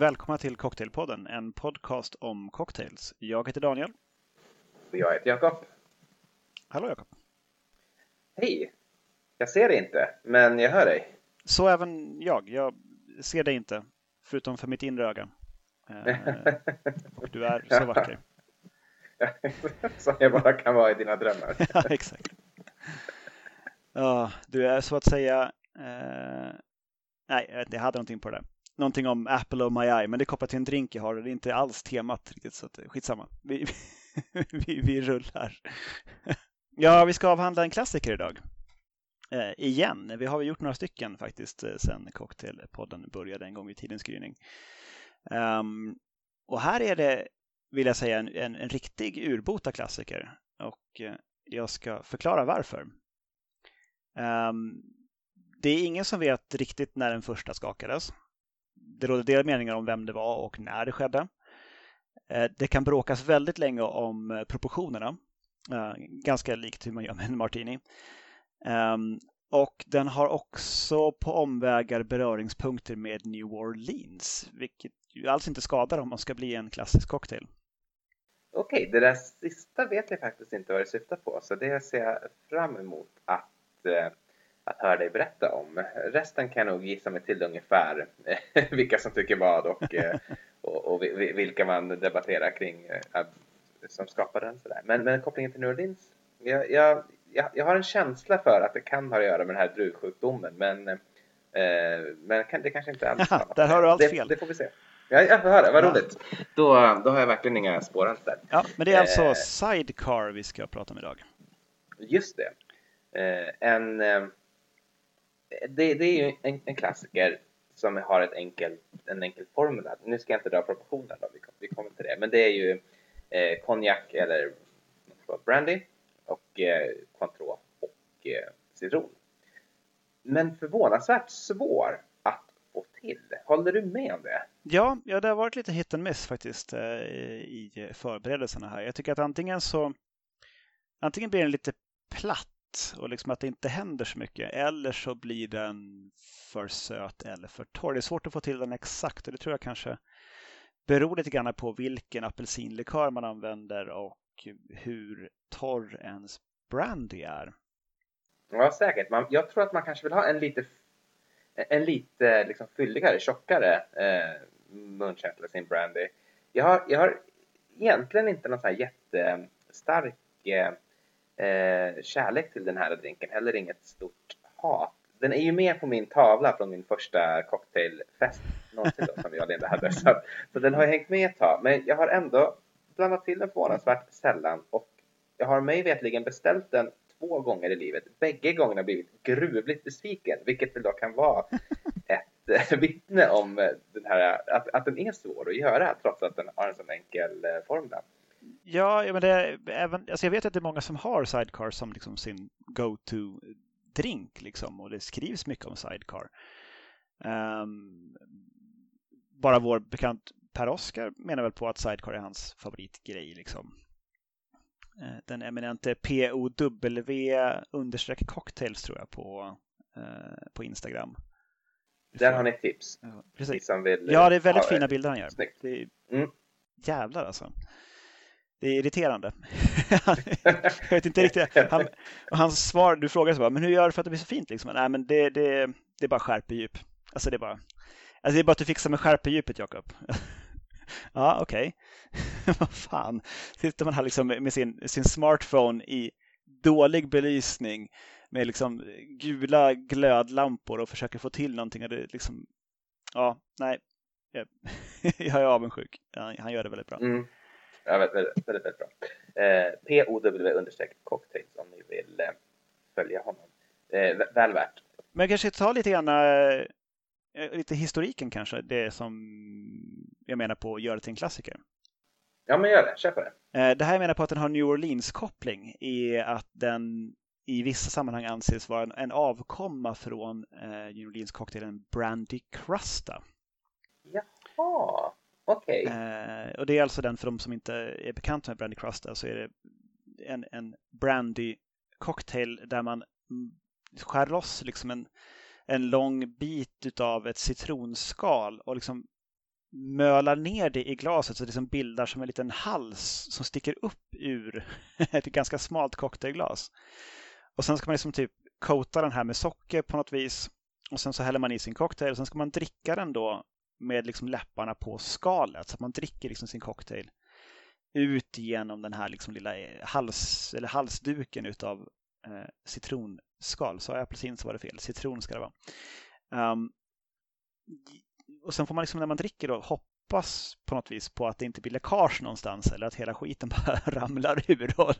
välkomna till Cocktailpodden, en podcast om cocktails. Jag heter Daniel. Och jag heter Jakob. Hallå Jakob. Hej! Jag ser dig inte, men jag hör dig. Så även jag. Jag ser dig inte, förutom för mitt inre öga. Eh, och du är så vacker. Som jag bara kan vara i dina drömmar. ja, exakt. Ja, du är så att säga... Eh, nej, jag, hade någonting på det där. Någonting om Apple och My Eye, men det är kopplat till en drink jag har och det är inte alls temat riktigt, så att, eh, skitsamma. Vi, vi, vi rullar. ja, vi ska avhandla en klassiker idag. Eh, igen. Vi har gjort några stycken faktiskt eh, sedan Cocktailpodden började en gång i tidens gryning. Um, och här är det, vill jag säga, en, en, en riktig urbota klassiker. Och eh, jag ska förklara varför. Um, det är ingen som vet riktigt när den första skakades. Det råder delade meningar om vem det var och när det skedde. Eh, det kan bråkas väldigt länge om eh, proportionerna. Eh, ganska likt hur man gör med en martini. Ehm, och den har också på omvägar beröringspunkter med New Orleans, vilket ju alls inte skadar om man ska bli en klassisk cocktail. Okej, okay, det där sista vet jag faktiskt inte vad det syftar på, så det ser jag fram emot att, att höra dig berätta om. Resten kan jag nog gissa mig till ungefär vilka som tycker vad och, och, och vilka man debatterar kring som skapar den. Sådär. Men, men kopplingen till New Orleans, jag, jag jag, har en känsla för att det kan ha att göra med den här druvsjukdomen men, eh, men det kanske inte alls har Där har du allt det, fel. Det får vi se. Ja, jag får höra, vad ja. roligt. Då, då har jag verkligen inga spår alls där. Ja, men det är alltså eh, Sidecar vi ska prata om idag. Just det. Eh, en, eh, det, det är ju en, en, klassiker som har ett enkelt, en enkel formel. Nu ska jag inte dra proportionerna, vi, vi kommer till det. Men det är ju eh, konjak eller brandy och eh, Cointreau och eh, citron. Men förvånansvärt svår att få till. Håller du med om det? Ja, ja det har varit lite hit and miss faktiskt eh, i förberedelserna här. Jag tycker att antingen så antingen blir den lite platt och liksom att det inte händer så mycket eller så blir den för söt eller för torr. Det är svårt att få till den exakt och det tror jag kanske beror lite grann på vilken apelsinlikör man använder och hur torr ens brandy är. Ja, säkert. Man, jag tror att man kanske vill ha en lite, en lite liksom fylligare, tjockare eh, munkänsla sin brandy. Jag har, jag har egentligen inte någon så här jättestark eh, kärlek till den här drinken, heller inget stort hat. Den är ju med på min tavla från min första cocktailfest någonsin då, som jag och Linda hade. Så, så den har hängt med ett tag. Men jag har ändå blandat till den förvånansvärt sällan och jag har mig vetligen beställt den två gånger i livet. Bägge gångerna blivit gruvligt besviken, vilket väl då kan vara ett äh, vittne om eh, den här, att, att den är svår att göra trots att den har en sån enkel äh, formel. Ja, men det även, alltså jag vet att det är många som har Sidecar som liksom sin go-to drink liksom och det skrivs mycket om Sidecar. Um, bara vår bekant Per-Oskar menar väl på att Sidecar är hans favoritgrej. Liksom. Eh, den eminente POW understreck cocktails tror jag på, eh, på Instagram. Där har ni tips. Ja, precis. Vill, ja, det är väldigt fina bilder han gör. Snyggt. Det är, mm. Jävlar alltså. Det är irriterande. jag vet inte riktigt. Han, hans svar, du frågar så bara, men hur gör du för att det blir så fint? Liksom? Nej, men det, det, det är bara skärpedjup. Alltså det är bara, alltså det är bara att du fixar med skärpedjupet, Jakob. ja, okej. Okay. Vad fan. Sitter man här liksom med sin, sin smartphone i dålig belysning med liksom gula glödlampor och försöker få till någonting. Och det liksom, ja, nej. Jag, jag är avundsjuk. Han gör det väldigt bra. Mm. Ja, väldigt, väldigt, väldigt, bra. Eh, POW understreck cocktails om ni vill eh, följa honom. Eh, väl värt. Men kanske ta lite grann eh, Eh, lite historiken kanske, det som jag menar på att göra det till en klassiker. Ja, men gör det. Kör på det. Eh, det här jag menar på att den har New Orleans-koppling är att den i vissa sammanhang anses vara en avkomma från eh, New Orleans-cocktailen Brandy Crusta. Jaha, okej. Okay. Och det är alltså den, för de som inte är bekanta med Brandy Crust. så är det en, en brandy cocktail där man skär loss liksom en en lång bit utav ett citronskal och liksom mölar ner det i glaset så det liksom bildar som en liten hals som sticker upp ur ett ganska smalt cocktailglas. Och sen ska man liksom typ coata den här med socker på något vis. Och sen så häller man i sin cocktail och sen ska man dricka den då med liksom läpparna på skalet. Så att man dricker liksom sin cocktail ut genom den här liksom lilla eh, hals, eller halsduken utav eh, citronskal. Sa jag apelsin så var det fel. Citron ska det vara. Um, och sen får man liksom när man dricker då hoppas på något vis på att det inte blir läckage någonstans eller att hela skiten bara ramlar ur och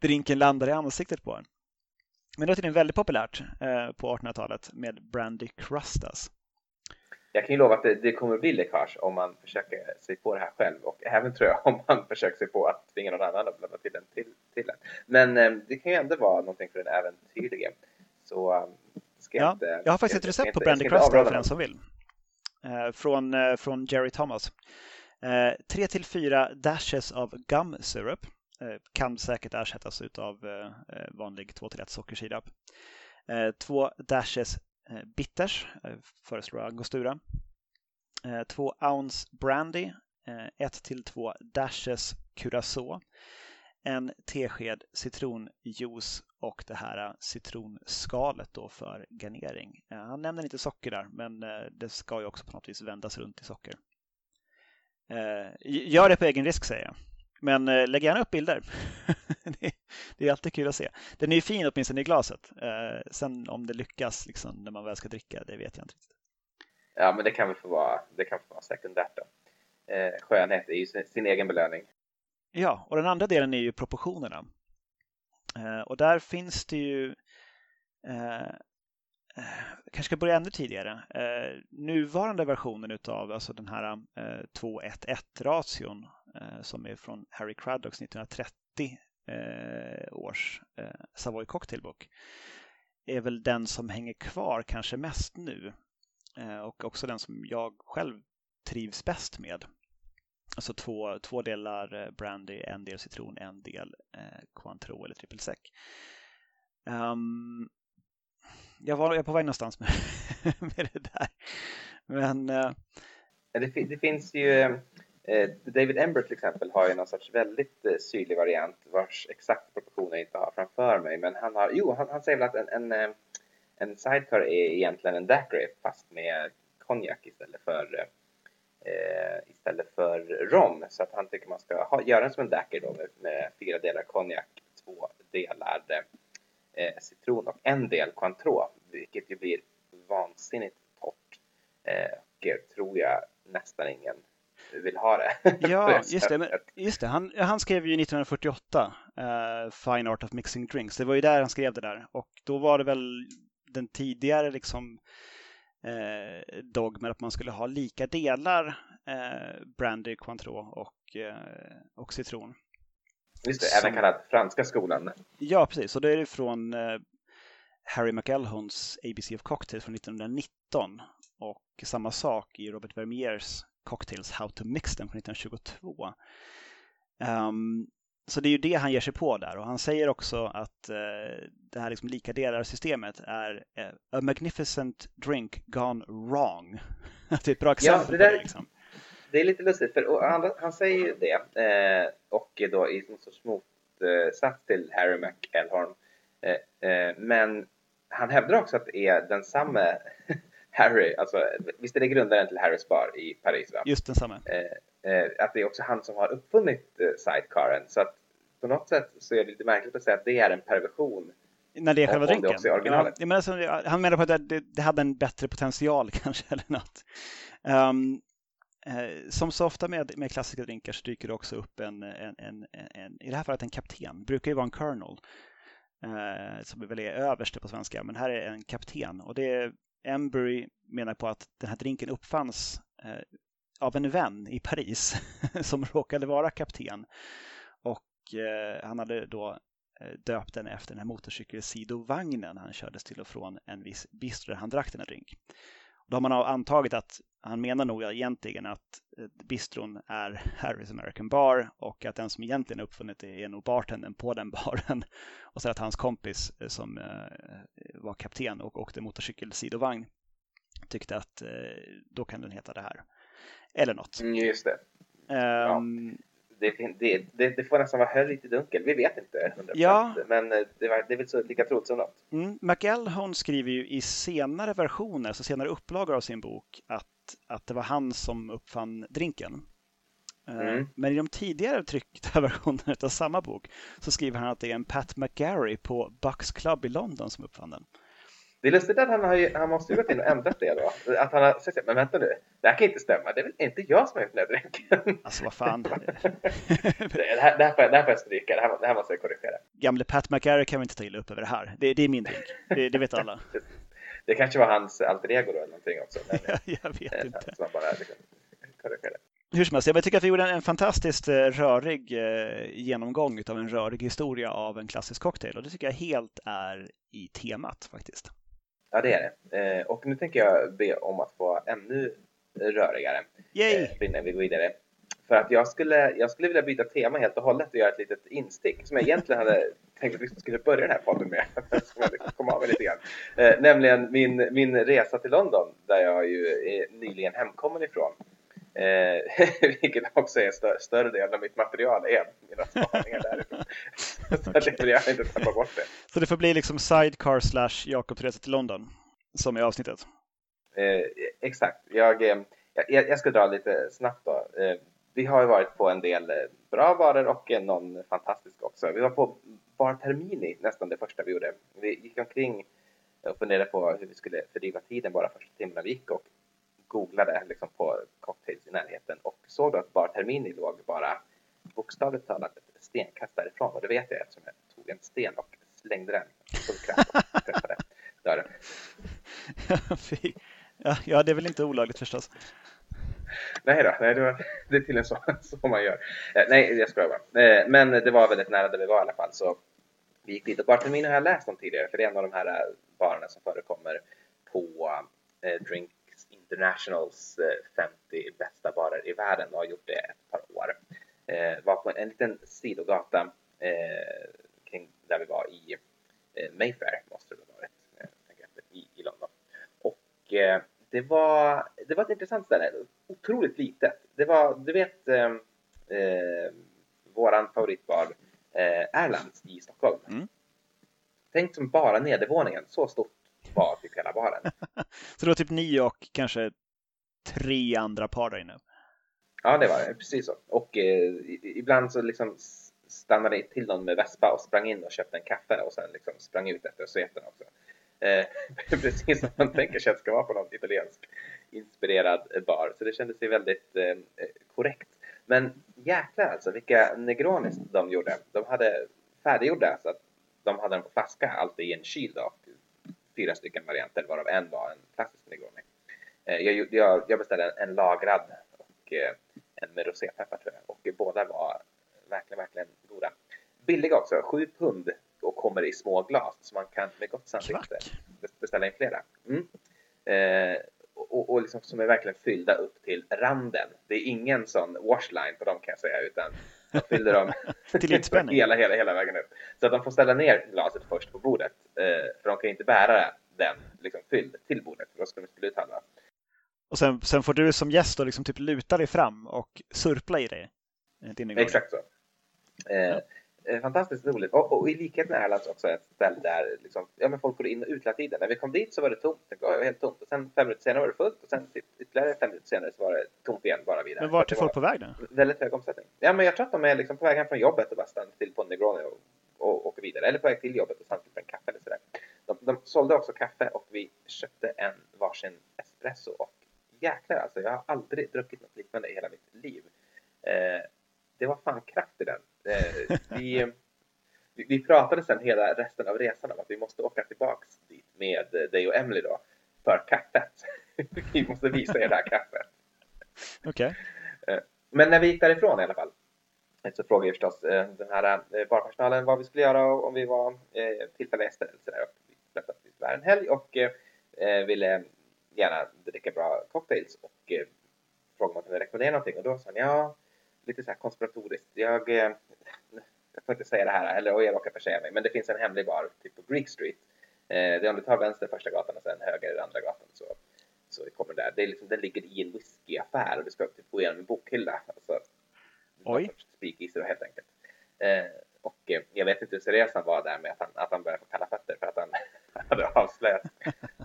drinken landar i ansiktet på en. Men det var tydligen väldigt populärt eh, på 1800-talet med Brandy Crustas. Jag kan ju lova att det, det kommer bli läckage om man försöker sig på det här själv och även tror jag om man försöker sig på att tvinga någon annan att blanda till den till, till en. Men eh, det kan ju ändå vara någonting för den äventyrlige. Så um, ska ja, inte, jag har faktiskt ett recept på Brandy Crustas för den som vill. Eh, från, eh, från Jerry Thomas. Eh, 3 till 4 dashes av gum syrup Eh, kan säkert ersättas av eh, eh, vanlig 2-1 sockersirap. Två dashes Eh, bitters eh, föreslår Angostura. Eh, två ounce brandy, 1-2 dashes curacao, en tesked citronjuice och det här citronskalet då för garnering. Han nämner inte socker där, men det ska ju också på något vis vändas runt i socker. Gör det på egen risk säger jag. Men eh, lägg gärna upp bilder. det, är alltid kul att se. Den är ju fin åtminstone i glaset. Eh, sen om det lyckas liksom, när man väl ska dricka, det vet jag inte riktigt. Ja, men det kan väl få vara, det kan få vara sekundärt då. Eh, skönhet är ju sin, sin egen belöning. Ja, och den andra delen är ju proportionerna. Eh, och där finns det ju eh, jag eh, kanske ska börja ännu tidigare. Eh, nuvarande versionen utav alltså den här eh, 2-1-1 ration Eh, som är från Harry Craddocks 1930 eh, års eh, Savoy Cocktailbook är väl den som hänger kvar kanske mest nu eh, och också den som jag själv trivs bäst med. Alltså två, två delar eh, brandy, en del citron, en del eh, Cointreau eller triple sec. Um, jag var jag på väg någonstans med, med det där. Men... eh... Det, det, finns ju... Eh, Eh, David Ember till exempel har ju någon sorts väldigt eh, syrlig variant vars exakta proportioner jag inte har framför mig. Men han har... Jo, han, han säger väl att en, en, eh, en sidecar är egentligen en daiquiri fast med konjak istället för eh, istället för rom. Så att han tycker man ska ha, göra den som en daiquiri då med, med fyra delar konjak, två delar eh, citron och en del Cointreau, vilket ju blir vansinnigt torrt. Eh, och tror jag nästan ingen vill ha det. Ja, just det. Men, just det. Han, han skrev ju 1948 uh, Fine Art of Mixing Drinks. Det var ju där han skrev det där. Och då var det väl den tidigare liksom eh, dogmen att man skulle ha lika delar eh, brandy, Cointreau och, eh, och citron. Just det, som... även kallad franska skolan. Ja, precis. Och då är det från eh, Harry McElhons ABC of Cocktails från 1919 och samma sak i Robert Vermeers Cocktails How to Mix Them från 1922. Um, ehm, så det är ju det han ger sig på där och han säger också att uh, det här liksom lika delar-systemet är uh, a magnificent drink gone wrong. det är ett bra exempel ja, det där, på det. Liksom det är lite lustigt för han, han säger ju det eh, och då i någon sorts motsats till Harry McElhorn. Eh, eh, men han hävdar också att det är densamme Harry, alltså visst är det grundaren till Harrys bar i Paris va? Just densamme. Eh, eh, att det är också han som har uppfunnit eh, sidecaren så att på något sätt så är det lite märkligt att säga att det är en perversion när det är själva drinken? Ja, men alltså, han menar på att det, det, hade en bättre potential kanske eller något. Um, Eh, som så ofta med, med klassiska drinkar så dyker det också upp en, en, en, en, i det här fallet en kapten, det brukar ju vara en colonel, eh, som väl är överste på svenska, men här är en kapten och det Embury menar på att den här drinken uppfanns eh, av en vän i Paris som råkade vara kapten och eh, han hade då eh, döpt den efter den här motorcykelsidovagnen han kördes till och från en viss bistro där han drack den här drink. Då har man antagit att han menar nog egentligen att eh, bistron är Harrys American Bar och att den som egentligen uppfunnit det är nog bartendern på den baren. Och så att hans kompis eh, som eh, var kapten och åkte motorcykelsidovagn tyckte att då kan den heta det här. Eller något. Mm, just det. Um, det, det, det, det, får nästan vara höll lite dunkel. Vi vet inte 100%. Ja. Men eh, det, var, det är väl så lika troligt som något. Mm, McElhone skriver ju i senare versioner, så senare upplagor av sin bok, att, att det var han som uppfann drinken. Eh, Mm. Men i de tidigare tryckta versionerna av samma bok så skriver han att det är en Pat McGarry på Bucks Club i London som uppfann den. Det är lustigt att han, har ju, han måste ju gått in och ändrat det då. Att han har sagt men vänta nu, det här kan inte stämma. Det är väl inte jag som har gjort den här drinken. Alltså vad fan. det, här, det, här får jag, det här får jag stryka, det här, det här måste jag korrigera. Gamle Pat McGarry kan vi inte ta illa upp över det här. Det, det är min drink. Det, det vet alla. Det kanske var hans alter ego då eller någonting också. Men, jag vet eh, inte. Som han bara liksom. Hur som helst, jag tycker att vi gjorde en, en fantastiskt eh, rörig eh, genomgång av en rörig historia av en klassisk cocktail och det tycker jag helt är i temat faktiskt. Ja, det är det. Eh, och nu tänker jag be om att få ännu rörigare Yay! eh, innan vi går vidare. För att jag skulle, jag skulle vilja byta tema helt och hållet och göra ett litet instick som jag egentligen hade tänkt att vi skulle börja den här podden med. Som jag kom av med lite grann. Eh, nämligen min, min resa till London där jag ju är nyligen hemkommen ifrån. Eh, vilket också är stö större delen av mitt material är mina spaningar därifrån. Så Okej. det vill jag inte tappa bort det. Så det får bli liksom sidecar slash Jakobs resa till London som är avsnittet. Eh, exakt. Jag, eh, jag, jag ska dra lite snabbt då. Eh, vi har ju varit på en del eh, bra barer och någon fantastisk också. Vi var på Bar Termini nästan det första vi gjorde. Vi gick omkring och funderade på hur vi skulle fördriva tiden bara första timmarna vi gick och googlade liksom på cocktails i närheten och såg då att Bar Termini låg bara bokstavligt talat ett stenkast därifrån och det vet jag eftersom jag tog en sten och slängde den full kraft och träffade dörren. Ja, det är väl inte olagligt förstås. Nej då, nej, det, var, det är tydligen så, så man gör. Eh, nej, jag skojar bara. Eh, men det var väldigt nära där vi var i alla fall. Så vi gick dit och Bartolomino har jag läst om tidigare för det är en av de här barerna som förekommer på eh, Drinks Internationals eh, 50 bästa barer i världen och har gjort det ett par år. Eh, var på en, en liten sidogata eh, kring där vi var i eh, Mayfair, måste det ha varit, eh, i, i London. Och eh, det var, det var ett intressant ställe, otroligt litet. Det var, du vet, eh, eh, våran favoritbar eh, Erlands i Stockholm. Mm. Tänk som bara nedervåningen, så stort var typ hela baren. Så det var typ ni och kanske tre andra par där inne. Ja, det var det. Precis så. Och eh, ibland så liksom stannade det till någon med vespa och sprang in och köpte en kaffe och sen liksom sprang ut efter sveten också. Eh, precis som man tänker sig att det ska vara på någon italiensk inspirerad bar. Så det kändes ju väldigt eh, korrekt. Men jäklar alltså vilka Negronis de gjorde. De hade färdiggjorda så att de hade på flaska alltid i en kyl då. Fyra stycken varianter varav en var en klassisk Negroni. Eh, jag, jag, jag beställde en, en lagrad och eh, en med rosépeppar tror jag. Och båda var verkligen, verkligen goda. Billiga också, 7 pund och kommer i små glas så man kan med gott samvete beställa in flera. Mm. Eh, och, och liksom som är verkligen fyllda upp till randen. Det är ingen sån washline på dem kan jag säga utan de fyller dem Till ytspänning. hela, hela, hela vägen upp. Så att de får ställa ner glaset först på bordet. Eh, för de kan inte bära den liksom fylld till bordet för då skulle de spilla ut halva. Och sen, sen får du som gäst då liksom typ luta dig fram och surpla i dig. eh, Din. Exakt så. Eh, eh, fantastiskt roligt. Och, och i likhet med Erlands också ett ställe där liksom, ja, men folk går in och ut hela tiden. När vi kom dit så var det tomt. Det var helt tomt. Och sen fem minuter senare var det fullt. Och sen typ ytterligare fem minuter senare så var det tomt igen bara vidare. Men vart är folk på väg då? Väldigt hög omsättning. Ja, men jag tror att de är liksom på väg hem från jobbet och bara stannar till på Negroni och, och åker vidare. Eller på väg till jobbet och stannar till en kaffe eller sådär. De, de sålde också kaffe och vi köpte en varsin espresso. Och jäklar alltså, jag har aldrig druckit något liknande i hela mitt liv. Eh, det var fan kraft i den. Eh, vi, vi, pratade sen hela resten av resan om att vi måste åka tillbaks dit med eh, dig och Emily då för kaffet. vi måste visa er det här kaffet. Okej. Men när vi gick därifrån i alla fall så frågade jag förstås eh, den här eh, barpersonalen vad vi skulle göra och om vi var eh, tillfälliga gäster eller sådär. Och Vi berättade att vi skulle vara en helg och eh, eh, ville gärna dricka bra cocktails och eh, frågade om man kunde rekommendera någonting och då sa han ja, lite så här konspiratoriskt. Jag, eh, jag får inte säga det här eller och jag råkar försäga mig men det finns en hemlig bar typ på Greek Street. Eh, det är om du tar vänster första gatan och sen höger andra gatan så, så kommer där. Det är liksom, den ligger i en whiskyaffär och du ska typ gå igenom en bokhylla. Alltså, Oj. Speakeasy helt enkelt. Eh, och eh, jag vet inte hur seriös han var där med att han, att han började få kalla fötter för att han hade avslöjat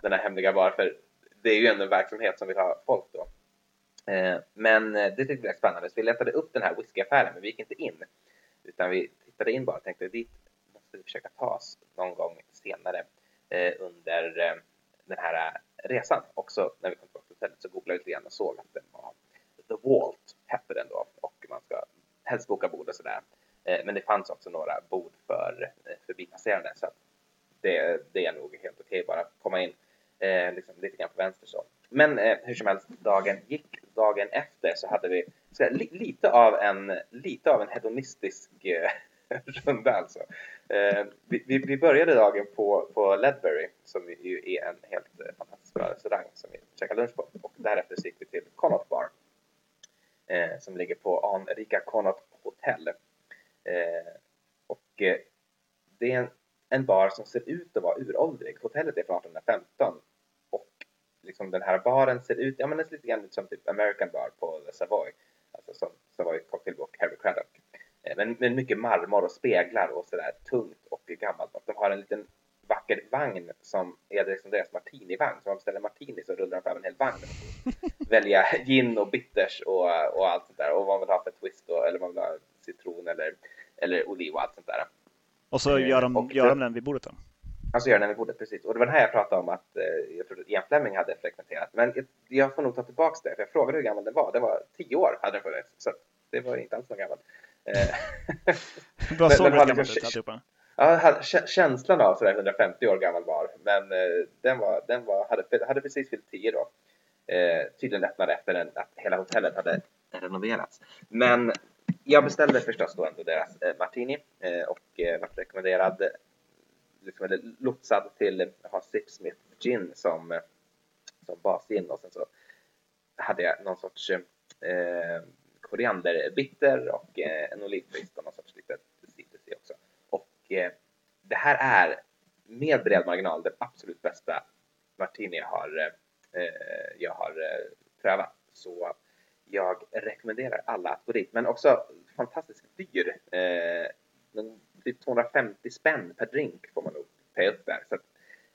den här hemliga bar. För det är ju ändå en verksamhet som vill ha folk då. Eh, men eh, det tyckte vi var spännande så vi letade upp den här whiskyaffären men vi gick inte in. Utan vi tittade in bara och tänkte dit måste vi försöka ta oss någon gång senare eh, under den här resan. Också när vi kom tillbaka till hotellet så googlade vi lite grann och såg att den var The Walt hette den då och man ska helst boka bord och sådär. Men det fanns också några bord för förbipasserande så att det, det är nog helt okej bara att komma in liksom lite grann på vänster så. Men hur som helst, dagen gick. Dagen efter så hade vi så li, lite, av en, lite av en hedonistisk eh, runda alltså. Eh, vi, vi, började dagen på, på Ledbury som ju är en helt eh, fantastisk bra restaurang som vi käkade lunch på och därefter så gick vi till Connaught Bar eh, som ligger på anrika Connaught Hotel. Eh, och eh, det är en, en bar som ser ut att vara uråldrig. Hotellet är från 1815 liksom den här baren ser ut, ja men den ser lite grann ut som typ American Bar på The Savoy. Alltså som Savoy Cocktailbook, Harry Craddock. Eh, men, men mycket marmor och speglar och sådär tungt och gammalt. Och de har en liten vacker vagn som är liksom deras martinivagn. Så om man beställer martini så rullar de fram en hel vagn. Välja gin och bitters och, och allt sånt där. Och vad man vill ha för twist då, eller vad man vill ha citron eller, eller oliv och allt sånt där. Och så gör de, Och gör de den vid bordet då? Alltså gör den vid bordet, precis. Och det var den här jag pratade om att eh, jag trodde att Ian Fleming hade frekventerat. Men jag, jag får nog ta tillbaks det, för jag frågade hur gammal den var. Det var tio år hade den funnits. Så det var inte alls så gammal. Eh, Bra så gammalt liksom- alltihopa. Ja, känslan av sådär 150 år gammal var, men eh, den, var, den var, hade, hade precis fyllt 10 då. Eh, tydligen öppnade efter en, att hela hotellet hade renoverats. Men jag beställde förstås då ändå deras eh, martini eh, och eh, var rekommenderad, liksom, eller lotsad till eh, ha ha Sipsmith Gin som, eh, som basgin och sen så hade jag någon sorts eh, korianderbitter och eh, en olivkvist och någon sorts litet citrus i också. Och eh, det här är med bred marginal den absolut bästa martini jag har, eh, jag har eh, prövat. Så jag rekommenderar alla att gå dit. Men också fantastiskt dyr. Eh, men 250 spänn per drink får man nog pay upp där. Så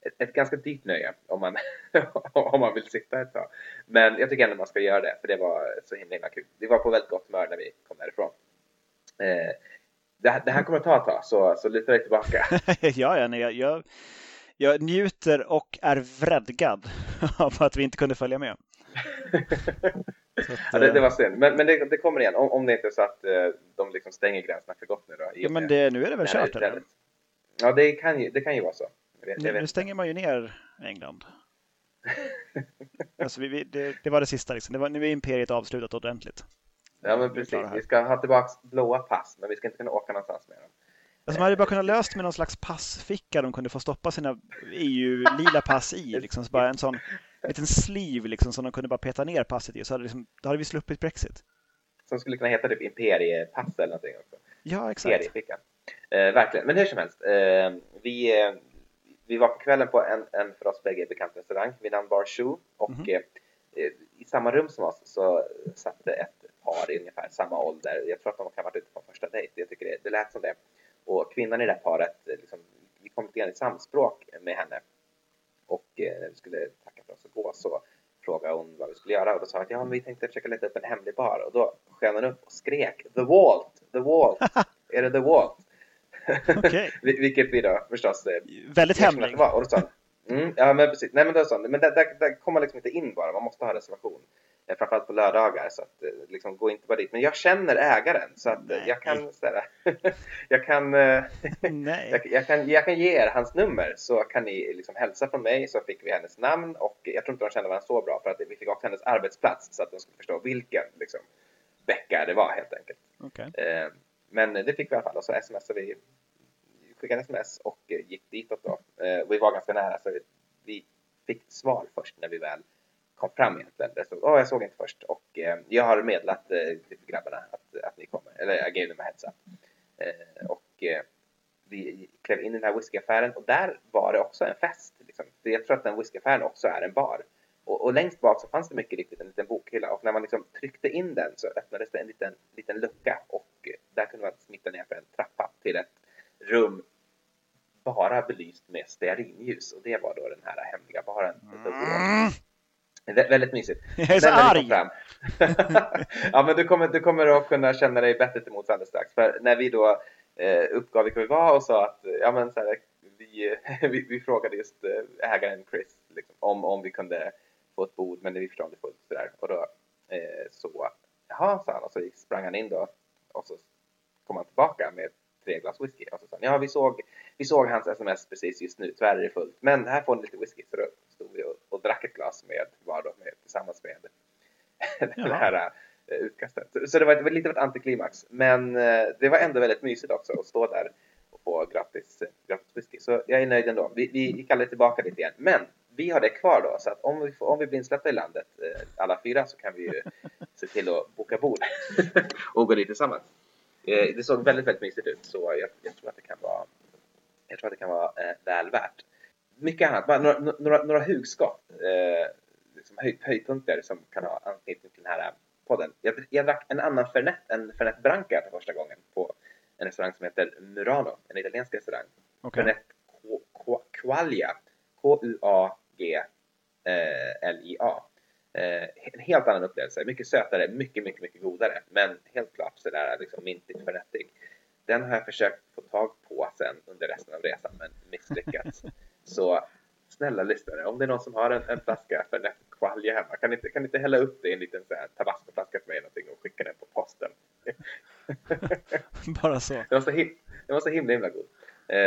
ett, ett ganska dyrt nöje om man, om man vill sitta ett tag. Men jag tycker ändå man ska göra det för det var så himla, himla kul. Vi var på väldigt gott humör när vi kom därifrån. Eh, det, här- det här kommer att ta ett tag så, så luta dig tillbaka. ja, ja nej, jag, jag, jag njuter och är vredgad av att vi inte kunde följa med. Att, Ja, det, det eh, var synd. Men, men det, det kommer igen om, om det inte är så att eh, de liksom stänger gränserna för gott nu då. ja, men det, nu är det väl kört? Eller? Ja, det kan ju, det kan ju vara så. Vet, Nu, nu stänger man ju ner England. alltså, vi, vi, det, det var det sista. Liksom. Det var, nu är imperiet avslutat ordentligt. Ja, men precis. Vi ska ha tillbaka blåa pass, men vi ska inte kunna åka någonstans med dem. Alltså, man hade bara kunnat löst med någon slags passficka de kunde få stoppa sina EU-lila pass i. Liksom. Så bara en sån liten sleeve liksom, som de kunde bara peta ner passet i. Så hade, liksom, då hade vi sluppit Brexit. Som skulle kunna heta typ imperiepass eller någonting också. Ja, exakt. Eh, verkligen. Men hur som helst. Eh, vi, eh, vi var på kvällen på en, en för oss bägge bekant restaurang vid namn Bar Shoe. Och eh, eh, i samma rum som oss så satt det ett par i ungefär samma ålder. Jag tror att de kan ha varit ute på en första dejt. Jag tycker det, det lät som det. Och kvinnan i det här paret, eh, liksom, vi kom grann i samspråk med henne. Och skulle tacka och gå så frågade hon vad vi skulle göra. Och då sa jag att ja, men vi tänkte försöka leta upp en hemlig bar. Och då sken hon upp och skrek The Walt, The Walt, är det The Walt? Vil- Vilket vi då förstås eh, Väldigt hemlig. Och då sa hon, mm, ja men precis, nej men då sa hon, men där, där, där kommer man liksom inte in bara, man måste ha reservation. Eh, Framförallt på lördagar så att eh, liksom gå inte bara dit. Men jag känner ägaren så att eh, Nej. jag kan ställa, jag kan jag, jag, kan, jag kan ge er hans nummer så kan ni liksom hälsa från mig så fick vi hennes namn och jag tror inte de kände varandra så bra för att vi fick också hennes arbetsplats så att de skulle förstå vilken liksom, vecka det var helt enkelt. Eh, men det fick vi i alla fall och så smsade vi, skickade sms och gick ditåt då. Vi var ganska nära så vi fick svar först när vi väl kom fram egentligen. Det stod, Åh, jag såg inte först och eh, jag har meddelat eh, till grabbarna att, att ni kommer, eller jag gav dem en heads up. Eh, och eh, vi klev in i den här whiskyaffären och där var det också en fest. Liksom. För jag tror att den whiskyaffären också är en bar. Och, och, längst bak så fanns det mycket riktigt en liten bokhylla och när man liksom tryckte in den så öppnades det en liten, liten lucka och där kunde man smitta ner för en trappa till ett rum bara belyst med stearinljus och det var då den här hemliga baren. Mm. Vä väldigt mysigt. Jag är så arg! ja, men du kommer, du kommer att kunna känna dig bättre till mots alldeles strax. För när vi då eh, uppgav vilka vi var och sa att ja, men så här, vi, vi, vi, frågade just eh, ägaren Chris liksom, om, om vi kunde få ett bord, men vi förstod inte fullt sådär. Och då eh, så, jaha, sa han och så sprang han in då och så kom han tillbaka med tre glas whisky och så sa han, ja vi såg, vi såg hans sms precis just nu, tyvärr är det fullt, men här får ni lite whisky. Så då stod vi och, och drack ett glas med, var då med, tillsammans med det här uh, utkastet. Så, så det var, det var lite av ett antiklimax, men uh, det var ändå väldigt mysigt också att stå där och få gratis, gratis whisky. Så jag är nöjd ändå. Vi, vi aldrig tillbaka dit igen, men vi har det kvar då, så att om vi, får, om vi blir insläppta i landet alla fyra så kan vi ju se till att boka bord och gå dit tillsammans. Det såg väldigt, väldigt mysigt ut så jag, jag tror att det kan vara jag tror att det kan vara eh, väl värt. Mycket annat, bara några, några, några hugskott, eh, liksom höjd, höjdpunkter som kan ha anknytning till den här podden. Jag, jag drack en annan Fernet än Fernet Branca för första gången på en restaurang som heter Murano, en italiensk restaurang. Okay. Fernet Quaglia, K-U-A-G-L-I-A. Eh, en helt annan upplevelse, mycket sötare, mycket, mycket, mycket godare, men helt klart sådär liksom mintigt Fernettig. Den har jag försökt få tag på sen under resten av resan men misslyckats. Så snälla lyssnare, om det är någon som har en, en flaska för kvalje hemma, kan ni inte, kan inte hälla upp det i en liten så här tabascoflaska för mig någonting och skicka den på posten? Bara så. Den var så, him den var så himla, himla god. Uh,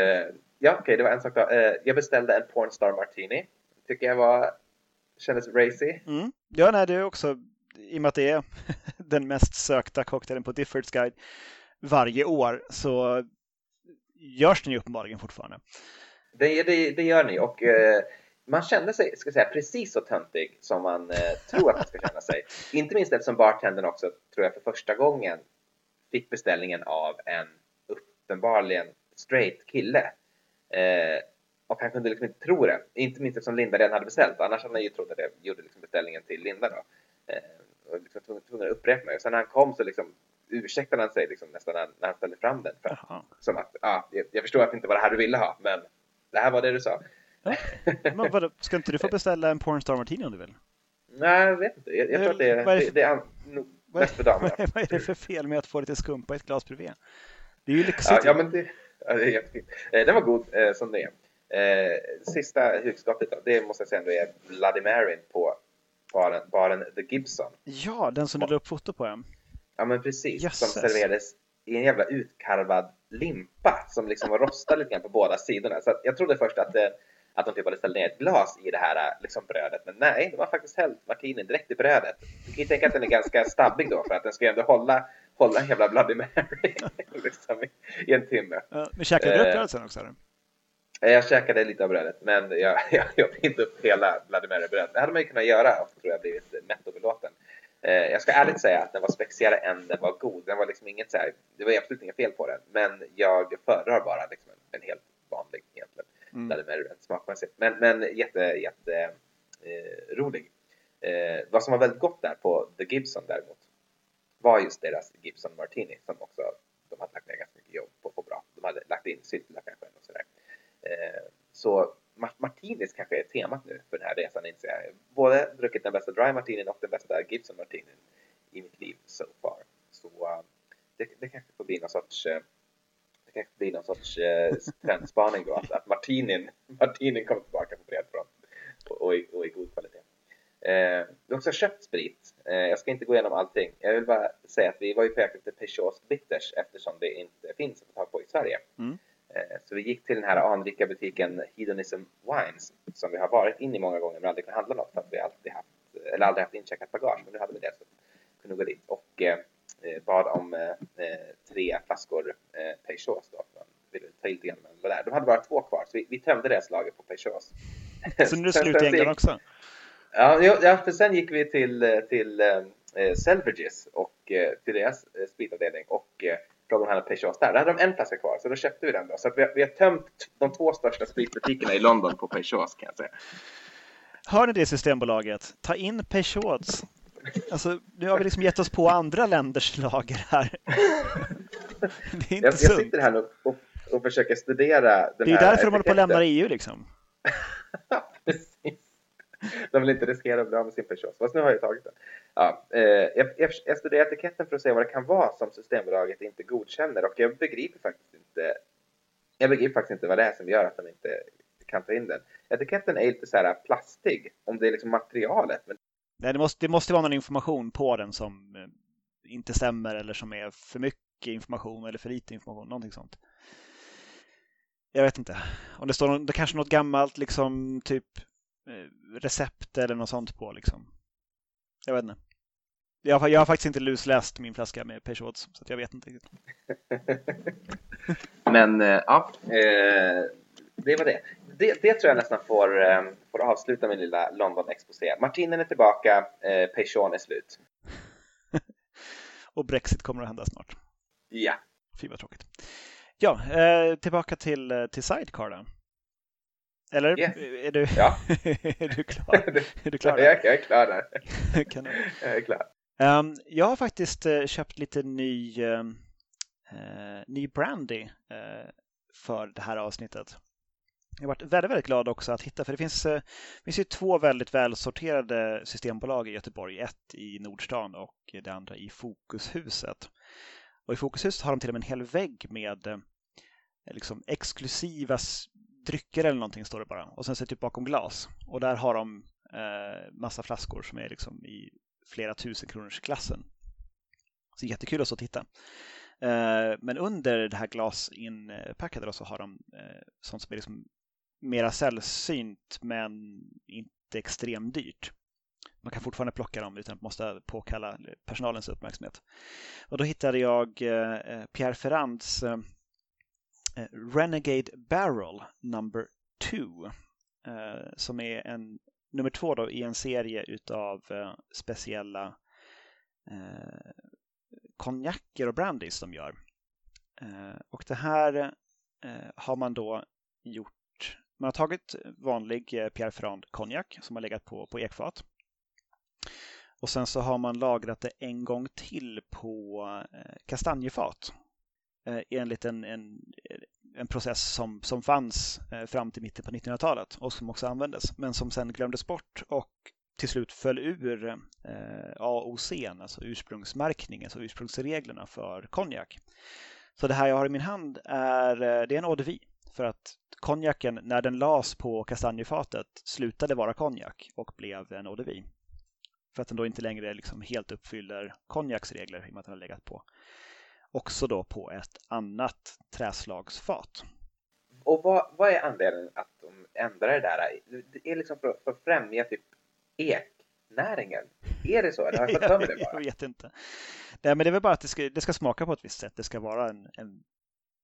ja, okej, okay, det var en sak då. Uh, jag beställde en Pornstar Martini. Tycker jag var, kändes racy. Mm. Ja, nej, det är också, i och med att det är den mest sökta cocktailen på Diffords guide, varje år så görs den ju uppenbarligen fortfarande. Det, det, det gör ni och eh, man kände sig, ska säga, precis så töntig som man eh, tror att man ska känna sig. Inte minst eftersom bartendern också, tror jag, för första gången fick beställningen av en uppenbarligen straight kille. Eh, och han kunde liksom inte tro det. Inte minst eftersom Linda redan hade beställt. Annars hade han ju trott att jag gjorde liksom beställningen till Linda då. Eh, och liksom tvungen, tvungen att upprepa mig. Och sen när han kom så liksom ursäktade han sig liksom nästan när, när han ställde fram den. För, som att, ja, jag, jag, förstår att det inte var det här du ville ha, men det här var det du sa. Ja. Men vadå, ska inte du få beställa en Pornstar Martini om du vill? Nej, jag vet inte. Jag, jag tror att det är, vad är det, det är nog bäst för damerna. Vad är det för fel med att få lite skumpa i ett glas bredvid? Det är ju lyxigt. Ja, ja men det, ja, det är jättefint. Eh, den var god eh, som det är. Eh, sista hugskottet då, det måste jag säga ändå är Bloody Mary på baren, baren The Gibson. Ja, den som du la upp foto på. Ja. Ja men precis, Jösses. som serverades i en jävla utkarvad limpa som liksom var rostad lite grann på båda sidorna. Så jag trodde först att, eh, att de typ hade ställt ner ett glas i det här eh, liksom brödet. Men nej, de har faktiskt hällt martinin direkt i brödet. Du kan ju tänka att den är ganska stabbig då för att den ska ju ändå hålla, hålla en jävla Bloody Mary liksom, i en timme. Ja, men käkade du upp brödet sen också? Eller? Eh, jag käkade lite av brödet, men jag, jag, jag fick inte upp hela Bloody Mary-brödet. Det hade man ju kunnat göra och tror jag blivit mätt och belåten. Eh, jag ska ärligt säga att den var spexigare än den var god. Den var liksom inget så här, det var absolut inget fel på den, men jag föredrar bara liksom en, en helt vanlig egentligen. Mm. Rent smakmässigt. Men, men jätte, jätte eh, rolig. Eh, vad som var väldigt gott där på The Gibson däremot var just deras Gibson Martini som också de hade lagt ner ganska mycket jobb på att få bra. De hade lagt in kanske och sådär. Eh, Eh, så martinis kanske är temat nu för den här resan inser jag. Både druckit den bästa dry martinin och den bästa Gibson martinin i mitt liv so far. Så eh, det, det kanske får bli någon sorts eh, det kanske blir någon sorts trendspaning då att, att martinin, martinin kommer tillbaka på bred front och, och, i, och i god kvalitet. Eh, vi har också köpt sprit. Eh, jag ska inte gå igenom allting. Jag vill bara säga att vi var ju på jakt efter Peugeots Bitters eftersom det inte finns att få tag på i Sverige. Mm. Eh, så vi gick till den här anrika butiken Hedonism Wines som vi har varit in i många gånger men aldrig kunnat handla något för att vi alltid haft, eller aldrig haft incheckat bagage. Men nu hade vi det så vi kunde gå dit och eh, eh bad om eh, eh, tre flaskor eh, Peugeots då. Man ville ta i lite grann men där. De hade bara två kvar så vi, vi tömde deras lager på Peugeots. Så nu är det slut i England också? Ja, ja, för sen gick vi till, till eh, Selvages och till deras spritavdelning och frågade om han hade där. Då hade de en flaska kvar, så då köpte vi den då. Så vi har, vi har tömt de två största spritbutikerna i London på Peugeots kan jag säga. Hör ni det Systembolaget? Ta in Peugeots. Alltså, nu har vi liksom gett oss på andra länders lager här. Det är inte jag, sunt. jag sitter här och, och, och försöker studera den Det är därför de håller på att lämna EU liksom. Precis. De vill inte riskera att bli av med sin Peugeot. Fast nu har jag tagit den. Ja, eh, jag, studerar etiketten för att se vad det kan vara som Systembolaget inte godkänner och jag begriper faktiskt inte jag begriper faktiskt inte vad det är som gör att de inte kan ta in den. Etiketten är lite så här plastig, om det är liksom materialet. Men... Nej, det, måste, det måste vara någon information på den som eh, inte stämmer eller som är för mycket information eller för lite information, någonting sånt. Jag vet inte. Om det står det kanske något gammalt liksom typ eh, recept eller något sånt på liksom. Jag vet inte. Jag har, jag har faktiskt inte lusläst min flaska med Peugeots så jag vet inte riktigt. Men eh, ja, det var det. det. det. tror jag nästan får, eh, får avsluta min lilla London-exposé. Martinen är tillbaka, eh, Peugeot är slut. Och Brexit kommer att hända snart. Ja. Fy vad tråkigt. Ja, eh, tillbaka till, eh, till Sidecar då. Eller yes. är, du, ja. är du klar? är du klar jag, jag, är klar där. jag är klar. Um, jag har faktiskt uh, köpt lite ny, uh, ny brandy uh, för det här avsnittet. Jag har varit väldigt, väldigt glad också att hitta, för det finns, det finns ju två väldigt välsorterade systembolag i Göteborg. Ett i Nordstan och det andra i Fokushuset. Och i Fokushuset har de till och med en hel vägg med liksom exklusiva drycker eller någonting står det bara. Och sen så typ bakom glas. Och där har de eh, massa flaskor som är liksom i flera tusen kronors klassen. Så jättekul att stå och titta. Eh, men under det här glasinpackade så har de eh, sånt som är liksom mera sällsynt men inte extremt dyrt. Man kan fortfarande plocka dem utan att måste påkalla personalens uppmärksamhet. Och då hittade jag eh, Pierre Ferrands eh, Eh, Renegade Barrel number 2 eh, som är en nummer två då i en serie utav eh, speciella eh, konjaker och brandys de gör. Eh, och det här eh, har man då gjort. Man har tagit vanlig eh, Pierre Ferrand konjak som har legat på, på ekfat. Och sen så har man lagrat det en gång till på eh, kastanjefat eh, enligt en, en, en process som, som fanns eh, fram till mitten på 1900-talet och som också användes, men som sen glömdes bort och till slut föll ur eh, AOC, alltså ursprungsmärkningen, alltså ursprungsreglerna för konjak. Så det här jag har i min hand är, eh, det är en eau de vie, för att konjaken när den las på kastanjefatet slutade vara konjak och blev en eau de vie. För att den då inte längre liksom helt uppfyller konjaksregler i och med att den har legat på också då på ett annat träslagsfat. Och vad, vad är anledningen att de ändrar det där? Det är liksom för, för att främja typ eknäringen? Är det så? Eller har jag fått det bara? jag vet inte. Nej, men det är väl bara att det ska, det ska smaka på ett visst sätt. Det ska vara en, en,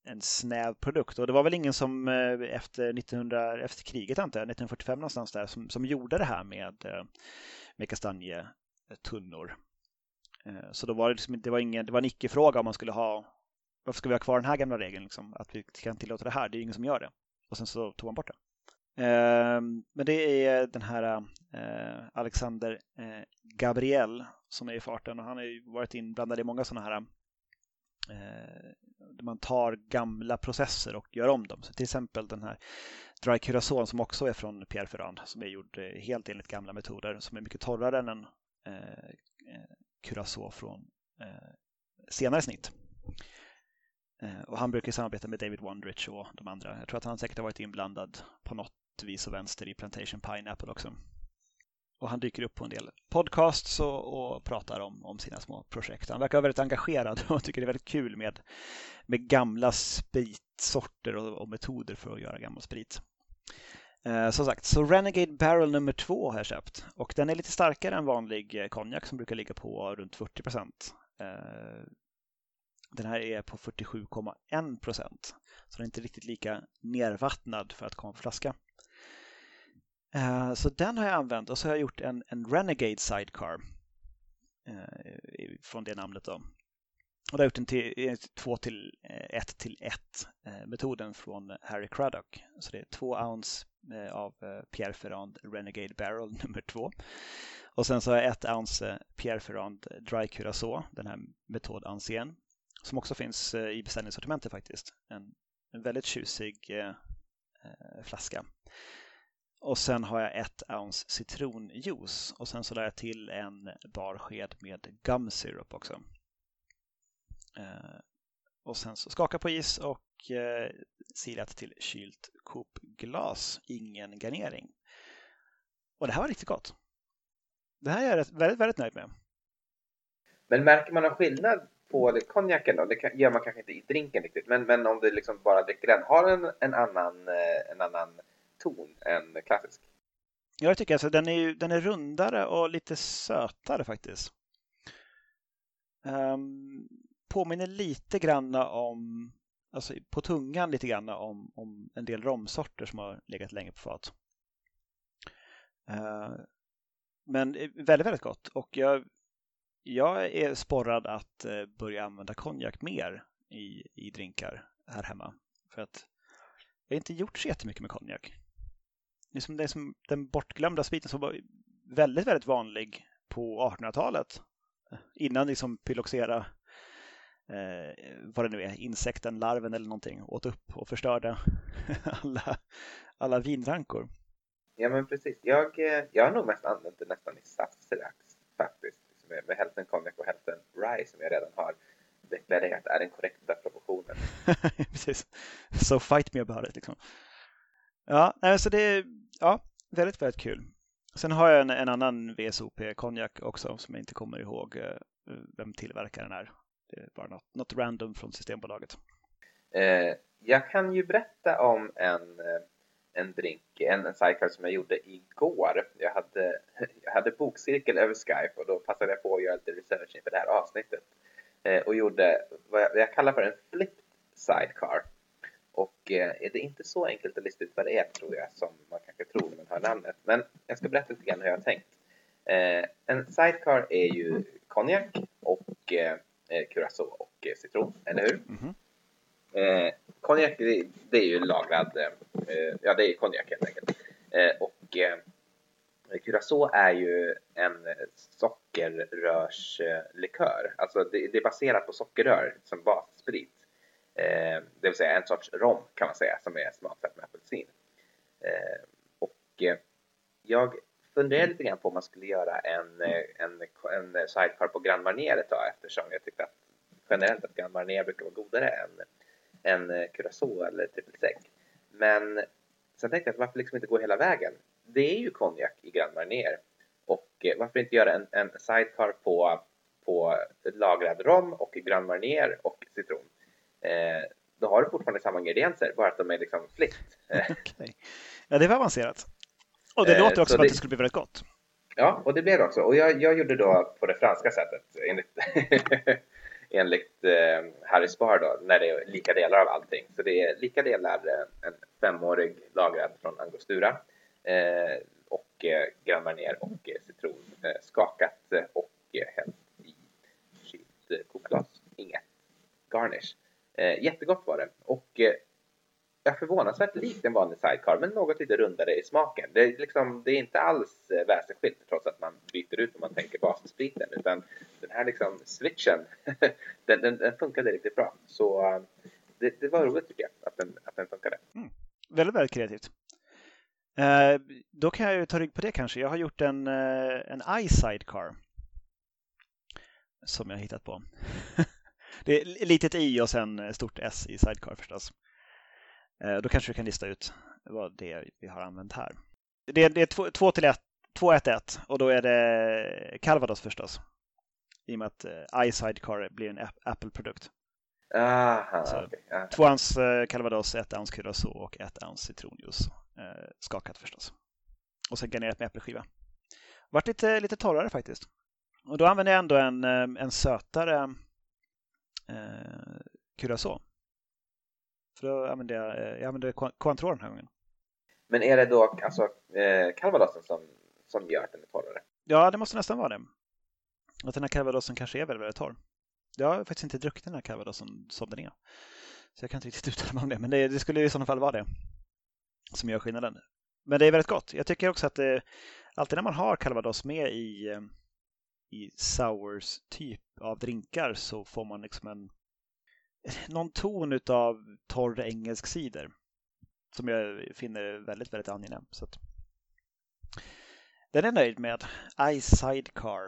en snäv produkt. Och det var väl ingen som eh, efter, 1900, efter kriget, antar jag, 1945 någonstans där, som, som gjorde det här med, eh, med kastanjetunnor. Eh, så då var det, liksom, det, var ingen, det var en icke-fråga om man skulle ha, varför ska vi ha kvar den här gamla regeln, liksom, att vi kan tillåta det här, det är ingen som gör det. Och sen så tog man bort det. Eh, men det är den här eh, Alexander Gabriel som är i farten och han har ju varit inblandad i många sådana här där man tar gamla processer och gör om dem. Så till exempel den här Dry Curacao som också är från Pierre Ferrand som är gjord helt enligt gamla metoder som är mycket torrare än en Curacao från eh, senare snitt. Eh, och han brukar samarbeta med David Wondrich och de andra. Jag tror att han säkert har varit inblandad på något vis och vänster i Plantation Pineapple också. Och han dyker upp på en del podcasts och, och pratar om, om sina små projekt. Han verkar väldigt engagerad och tycker det är väldigt kul med, med gamla spritsorter och, och metoder för att göra gammal sprit. Eh, som sagt, så Renegade Barrel nummer två har jag köpt och den är lite starkare än vanlig eh, konjak som brukar ligga på runt 40 procent. Eh, den här är på 47,1 procent så den är inte riktigt lika nervattnad för att komma på flaska. Eh, så den har jag använt och så har jag gjort en, en Renegade Sidecar eh, från det namnet då. Och det har gjort en till, eh, 2 till eh, 1 till 1 metoden från Harry Craddock. Så det är 2 ounce Eh, av eh, Pierre Ferrand Renegade Barrel nummer två. Och sen så har jag ett ounce eh, Pierre Ferrand Dry Curacao, den här metod ancien, som också finns i beställningssortimentet faktiskt. En, en väldigt tjusig eh, flaska. Och sen har jag ett ounce citronjuice och sen så lade jag till en barsked med gum syrup också. Eh, och sen så skaka på is och eh, silat till kylt Coop-glas, ingen garnering. Och det här var riktigt gott. Det här är jag väldigt, väldigt nöjd med. Men märker man någon skillnad på konjaken då? Det gör man kanske inte i drinken riktigt, men, men om du liksom bara dricker den, har den en annan, eh, en annan ton än klassisk? Ja, jag tycker alltså den är, den är rundare och lite sötare faktiskt. Um, påminner lite grann om, alltså på tungan lite grann om, om en del romsorter som har legat länge på fat. Uh, men eh, väldigt, väldigt gott och jag, jag är sporrad att eh, börja använda konjak mer i, i drinkar här hemma. För att jag har inte gjort så jättemycket med konjak. Det är som, det är som den bortglömda spriten som var väldigt, väldigt vanlig på 1800-talet. Innan liksom pyloxera eh, vad det nu är, insekten, larven eller någonting åt upp och förstörde alla, alla vinrankor. Ja men precis. Jag, eh, jag har nog mest använt det nästan i saftsrax faktiskt. Med, med hälften konjak och hälften rye som jag redan har deklarerat är den korrekta proportionen. precis. So fight me about it liksom. Ja, alltså det är ja, väldigt, väldigt kul. Sen har jag en, en annan VSOP-konjak också som jag inte kommer ihåg eh, vem tillverkaren är. Det är bara något, något random från Systembolaget. Eh, jag kan ju berätta om en, eh, en drink, en, en sidecar som jag gjorde igår. Jag hade, jag hade bokcirkel över Skype och då passade jag på att göra lite research inför det här avsnittet. Eh, och gjorde vad jag, vad jag kallar för en flipped sidecar. Och eh, är det inte så enkelt att lista ut vad det är tror jag som man kanske tror när man hör namnet. Men jag ska berätta lite grann hur jag har tänkt. Eh, en sidecar är ju konjak och eh, curacao och eh, citron, eller hur? Mm -hmm. eh, konjak, det, det, är ju lagrad, eh, ja det är konjak helt enkelt. Eh, och eh, curacao är ju en sockerrörslikör. Alltså det, det, är baserat på sockerrör som bassprit. Eh, det vill säga en sorts rom kan man säga som är smaksatt med apelsin. Eh, och jag funderade lite grann på om man skulle göra en, eh, en, en sidecar på Grand Marnier ett tag eftersom jag tyckte att generellt att Grand Marnier brukar vara godare än, en eh, Curacao eller Triple Men sen tänkte jag att varför liksom inte gå hela vägen? Det är ju konjak i Grand Marnier och eh, varför inte göra en, en sidecar på, på lagrad rom och Grand Marnier och citron? Eh, då har du fortfarande samma ingredienser, bara att de är liksom flikt. okay. Ja, det var avancerat. Och det låter också som att det skulle bli väldigt gott. Ja, och det blev det också. Och jag, jag gjorde då på det franska sättet enligt, enligt eh, Harry Spar då, när det är lika delar av allting. Så det är lika delar eh, en femårig lagrad från Angostura eh, och eh, Grand Marnier och eh, citron eh, skakat eh, och eh, hällt i kylt eh, kokglas. Inget garnish. Eh, jättegott var det. Och ja, förvånansvärt likt en vanlig sidecar men något lite rundare i smaken. Det är, liksom, det är inte alls eh, väsensskilt trots att man byter ut om man tänker basspriten utan den här liksom switchen den, den, den funkade riktigt bra. Så eh, det, det, var roligt tycker jag att den, att den funkade. Mm. Väldigt, väldigt kreativt. Eh, då kan jag ju ta rygg på det kanske. Jag har gjort en, eh, en i-sidecar som jag hittat på. det är litet i och sen stort S i sidecar förstås. Eh, då kanske du kan lista ut vad det är vi har använt här. Det är, det är 2 till 1, 2 1 1 och då är det Calvados förstås. I och med att uh, iSidecar blir en Apple-produkt. Aha, så, okay. Aha. Två ounce uh, Calvados, ett ounce Curacao och ett ounce citronjuice. Uh, skakat förstås. Och sen garnerat med äppelskiva. Vart lite, lite torrare faktiskt. Och då använder jag ändå en, en sötare uh, Curacao. För då använde jag, eh, jag använde Cointreau den här gången. Men är det då alltså eh, calvadosen som, som gör att den är torrare? Ja, det måste nästan vara det. Att den här calvadosen kanske är väldigt, väldigt torr. Jag har faktiskt inte druckit den här calvadosen som den är. Så jag kan inte riktigt uttala mig om det, men det, det skulle i sådana fall vara det som gör skillnaden. men det är väldigt gott. Jag tycker också att det, alltid när man har calvados med i, eh, i sours typ av drinkar så får man liksom en någon ton av torr engelsk cider som jag finner väldigt, väldigt angenäm. Så att, den är jag nöjd med. Ice Sidecar.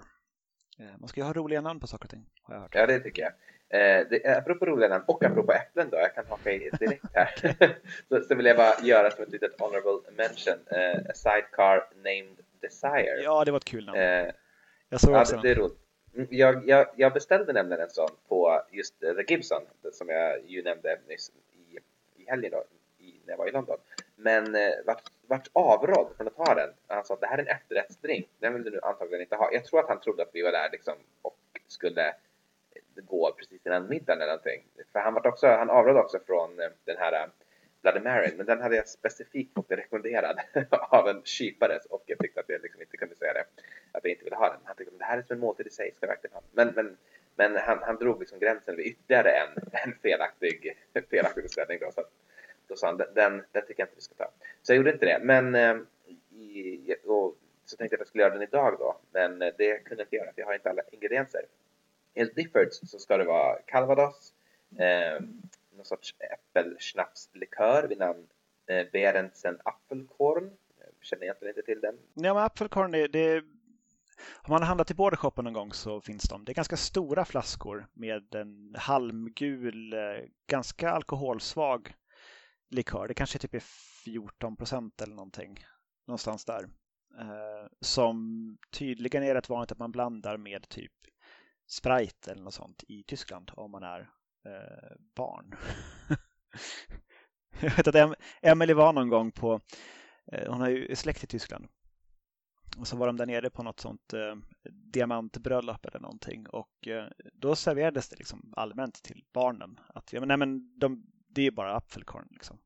Eh, man ska ju ha roliga namn på saker och ting, har jag hört. Ja, det tycker jag. Eh, det, apropå roliga namn och apropå äpplen då, jag kan haka i direkt här. så, så vill jag bara göra som ett litet honorable mention. Eh, a sidecar named Desire. Ja, det var ett kul namn. Eh, jag såg ja, också det, det är roligt. Jag, jag, jag beställde nämligen en sån på just The Gibson som jag ju nämnde nyss i, i helgen då, i, när jag var i London. Men eh, vart, vart avrådd från att ta den. Han sa att det här är en efterrättsdrink. Den vill du nu antagligen inte ha. Jag tror att han trodde att vi var där liksom och skulle gå precis innan middagen eller någonting. För han, vart också, han avrådde också från eh, den här eh, Bloody Mary, men den hade jag specifikt fått rekommenderad av en kypare och jag tyckte att jag liksom inte kunde säga det. Att jag inte ville ha den. Han tyckte att det här är som en måltid i sig, ska jag verkligen ha. Men, men, men han, han drog liksom gränsen vid ytterligare en, en felaktig, felaktig beställning. Då, så att, då sa han den, den, den tycker jag inte vi ska ta. Så jag gjorde inte det. Men eh, i, och, så tänkte jag att jag skulle göra den idag då. Men eh, det kunde jag inte göra för jag har inte alla ingredienser. Enligt Diffords så ska det vara calvados, eh, någon sorts äppelschnapslikör vid namn eh, Berentsen Apfelkorn. Eh, jag känner egentligen inte till den. Ja, men Apfelkorn, det, det, om man har handlat i Bordershoppen någon gång så finns de. Det är ganska stora flaskor med en halmgul, eh, ganska alkoholsvag likör. Det kanske typ är 14 procent eller någonting. Någonstans där. Eh, som tydligen är rätt vanligt att man blandar med typ Sprite eller något sånt i Tyskland om man är eh, barn. jag vet att Emelie var någon gång på, eh, hon har ju släkt i Tyskland. Och så var de där nere på något sånt eh, diamantbröllop eller någonting och eh, då serverades det liksom allmänt till barnen att ja, men, nej, men de, det är bara apfelkorn liksom.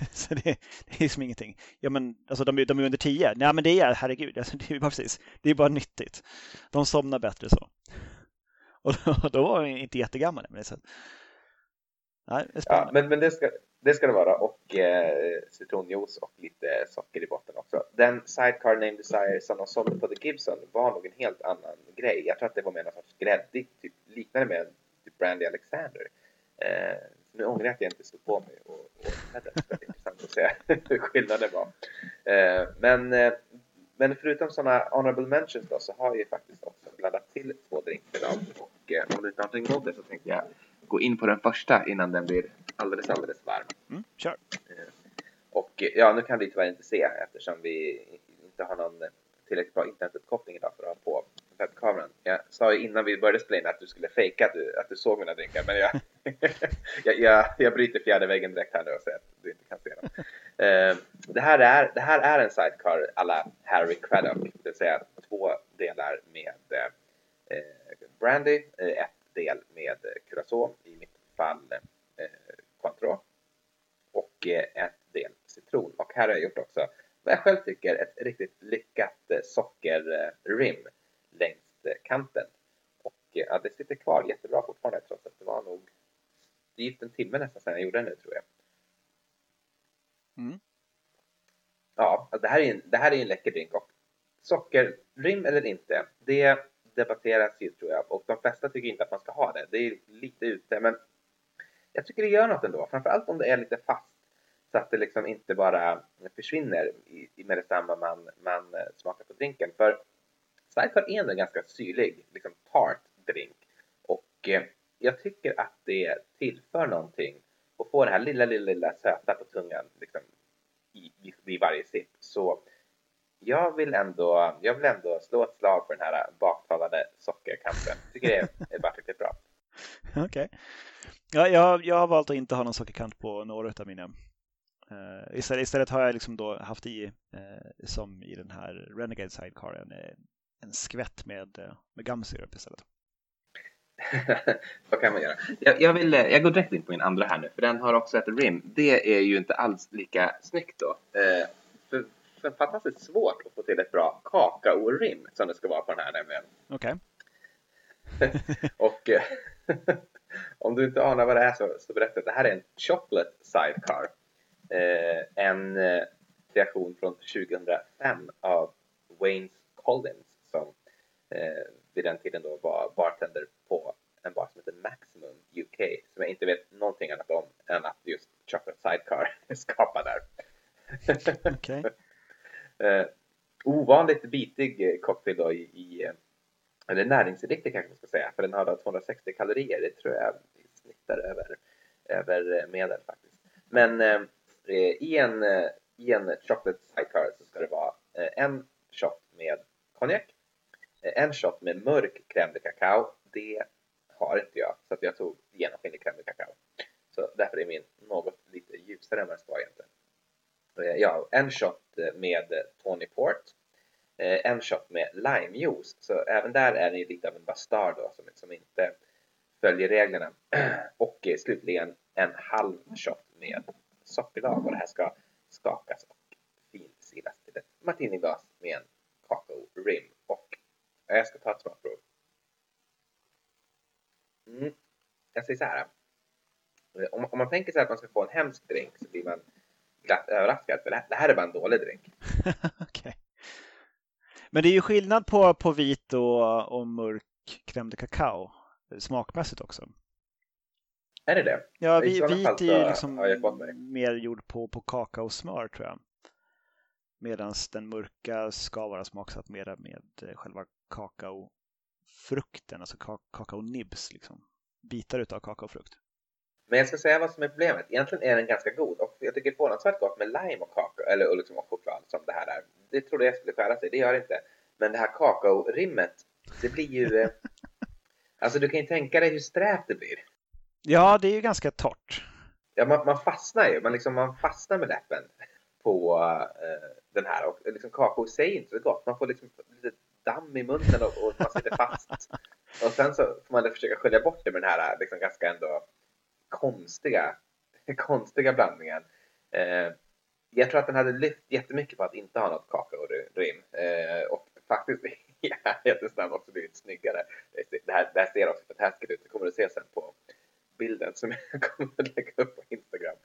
så det, det är liksom ingenting. Ja men alltså de, de är under tio. Nej men det är herregud, alltså, det är bara precis. Det är bara nyttigt. De somnar bättre så. Och då, då var jag inte jättegammal. Men, så, nej, det ja, men, men det, ska, det ska det vara och eh, citronjuice och lite socker i botten också. Den Sidecar Name Desire som de sålde på The Gibson var nog en helt annan grej. Jag tror att det var med någon sorts gräddigt, typ, liknande med typ Brandy Alexander. Eh, nu ångrar jag att jag inte stod på mig och, och det är intressant att se hur skillnaden var. Eh, men, eh, men förutom sådana honorable mentions då så har jag ju faktiskt också blandat till två drinkar idag och eh, om du inte har någonting emot det så tänkte jag gå in på den första innan den blir alldeles, alldeles varm. Mm, kör! Och ja, nu kan vi tyvärr inte se eftersom vi inte har någon tillräckligt bra internetuppkoppling idag för att ha på webbkameran. Jag sa ju innan vi började spela in att du skulle fejka att du, att du såg mina drinkar, men jag, jag, jag, jag bryter fjärde väggen direkt här nu och säger att du inte kan se dem. Uh, det, här är, det här är en sidecar alla Harry Craddock, det vill säga två delar med eh, brandy, eh, ett del med eh, curacao, i mitt fall eh, Cointreau, och eh, ett del citron. Och här har jag gjort också vad jag själv tycker ett riktigt lyckat sockerrim längs kanten. Och ja, det sitter kvar jättebra fortfarande trots att det var nog drygt en timme nästan sedan jag gjorde den nu tror jag. Mm. Ja, det här, är en, det här är en läcker drink och sockerrim eller inte, det debatteras ju tror jag och de flesta tycker inte att man ska ha det. Det är lite ute men jag tycker det gör något ändå, framförallt om det är lite fast så att det liksom inte bara försvinner i, med detsamma man, man eh, smakar på drinken. För Sidecar är en ganska syrlig, liksom tart drink och eh, jag tycker att det tillför någonting och får det här lilla, lilla, lilla söta på tungan liksom, i, vid varje sipp. Så jag vill, ändå, jag vill ändå slå ett slag för den här baktalade sockerkanten. Tycker det är, är riktigt bra. Okej. Okay. Ja, jag, jag har valt att inte ha någon sockerkant på några av mina. Uh, istället, istället har jag liksom då haft i, uh, som i den här Renegade Sidecaren, en, en skvätt med, uh, med gumsyrup istället. Vad kan man göra? Jag, jag, vill, jag går direkt in på min andra här nu, för den har också ett rim. Det är ju inte alls lika snyggt då. Eh, för, för fantastiskt svårt att få till ett bra kakao-rim som det ska vara på den här nämligen. Okej. Okay. och om du inte anar vad det är så, så berätta. Det här är en chocolate sidecar. Eh, en, kreation från 2005 av Wayne Collins som eh, vid den tiden då var bartender på en bar som heter Maximum UK som jag inte vet någonting annat om än att just Chocolate Sidecar är skapad där. Okay. eh, ovanligt bitig cocktail då i, i eh, eller näringsriktig kanske man ska säga, för den har 260 kalorier. Det tror jag snittar över, över medel faktiskt. Men eh, i, en, i en chocolate sidecar så ska det vara eh, en shot med konjak, eh, en shot med mörk crème de cacao. Det har inte jag, så att jag tog genomskinlig crème de cacao. Så därför är min något lite ljusare än vad den ska egentligen. Ja, en shot med Tony Port eh, en shot med limejuice. Så även där är ni lite av en bastard då, som, som inte följer reglerna. Och eh, slutligen en halv shot med sockerlag och det här ska skakas och finsilas till ett martiniglas med en kakao rim. Och jag ska ta ett smakprov. Mm. Jag säger så här. Om, om, man tänker sig att man ska få en hemsk drink så blir man glatt överraskad för det här, det här är bara en dålig drink. okay. Men det är ju skillnad på, på vit och, och mörk crème de cacao smakmässigt också. Är det det? Ja, vi, vit är ju liksom mer gjord på, på kakaosmör tror jag. Medan den mörka ska vara smaksatt mer med eh, själva kakaofrukten, alltså kakaonibs, liksom. bitar utav kakaofrukt. Men jag ska säga vad som är problemet. Egentligen är den ganska god och jag tycker förvånansvärt gott med lime och kakao, eller och liksom och choklad som det här är. Det trodde jag skulle skära sig, det gör det inte. Men det här kakaorimmet, det blir ju... Eh, alltså du kan ju tänka dig hur strävt det blir. Ja, det är ju ganska torrt. Ja, man, man fastnar ju. Man, liksom, man fastnar med läppen på uh, den här. Och liksom, kakao säger inte så gott. Man får liksom lite damm i munnen och, och man sitter fast. och sen så får man försöka skölja bort det med den här liksom, ganska ändå konstiga, konstiga blandningen. Eh, jag tror att den hade lyft jättemycket på att inte ha något kakaorim. Eh, och faktiskt namn också blivit snyggare. Det här, det här ser också fantastiskt ut. Det kommer du se sen på bilden som jag kommer att lägga upp på Instagram.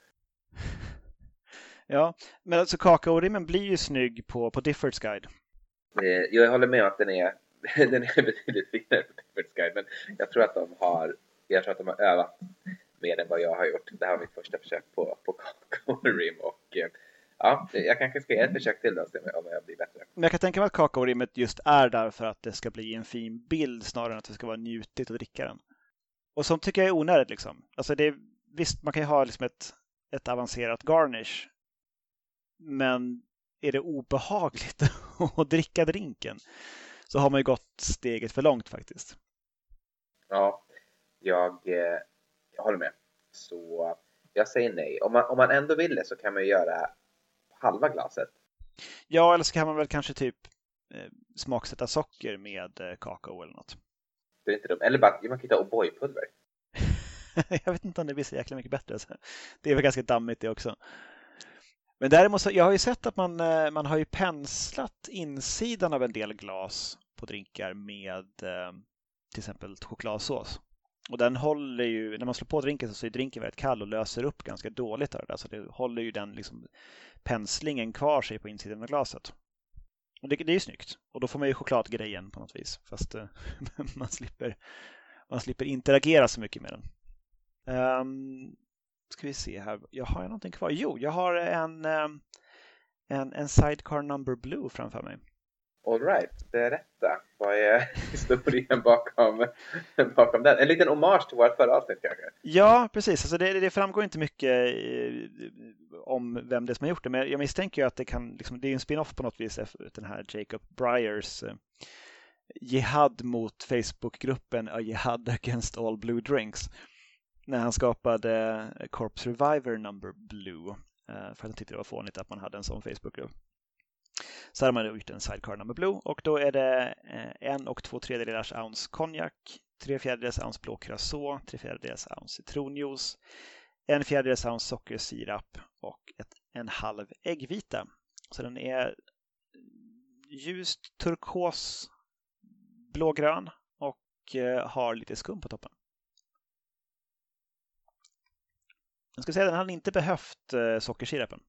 Ja, men alltså kakaorimmen blir ju snygg på, på Diffords guide. Eh, jag håller med om att den är, den är betydligt finare på Devil's guide, men jag tror att de har, jag tror att de har övat mer än vad jag har gjort. Det här var mitt första försök på, på kakaorim och eh, ja, jag kanske ska ge ett försök till då och se om jag blir bättre. Men jag kan tänka mig att kakaorimmet just är där för att det ska bli en fin bild snarare än att det ska vara njutigt att dricka den. Och sånt tycker jag är onödigt liksom. Alltså det är, visst, man kan ju ha liksom ett, ett avancerat garnish. Men är det obehagligt att dricka drinken så har man ju gått steget för långt faktiskt. Ja, jag, eh, jag håller med. Så jag säger nej. Om man, om man ändå vill det så kan man ju göra halva glaset. Ja, eller så kan man väl kanske typ eh, smaksätta socker med eh, kakao eller något. Det är inte dumt. Eller bara, man kan hitta O'boy-pulver. jag vet inte om det blir så jäkla mycket bättre. Alltså. Det är väl ganska dammigt det också. Men däremot så, jag har ju sett att man, eh, man har ju penslat insidan av en del glas på drinkar med eh, till exempel chokladsås. Och den håller ju, när man slår på drinken så är drinken väldigt kall och löser upp ganska dåligt av det där. Så det håller ju den liksom penslingen kvar sig på insidan av glaset. Och det, det är ju snyggt. Och då får man ju chokladgrejen på något vis. Fast eh, man, slipper, man slipper interagera så mycket med den. Um, ska vi se här. Jag har jag någonting kvar? Jo, jag har en, um, en, en Sidecar Number Blue framför mig. Alright, berätta. Vad är historien bakom, bakom den? En liten hommage till vårt förra avsnitt kanske? Ja, precis. Alltså det, det framgår inte mycket eh, om vem det är som har gjort det, men jag misstänker ju att det kan, liksom, det är en spin-off på något vis, den här Jacob Bryers eh, jihad mot Facebookgruppen A Jihad Against All Blue Drinks. När han skapade eh, Corpse Reviver Number Blue. Eh, för att han tyckte det var fånigt att man hade en sån Facebookgrupp. Så har man gjort en sidecar number blue och då är det eh, en och två tredjedelars ounce konjak, tre fjärdedels ounce blå curacao, tre fjärdedels ounce citronjuice, en fjärdedels ounce sockersirap och ett, en halv äggvita. Så den är ljust turkos blågrön och har lite skum på toppen. Jag ska säga att den hade inte behövt eh, sockersirapen.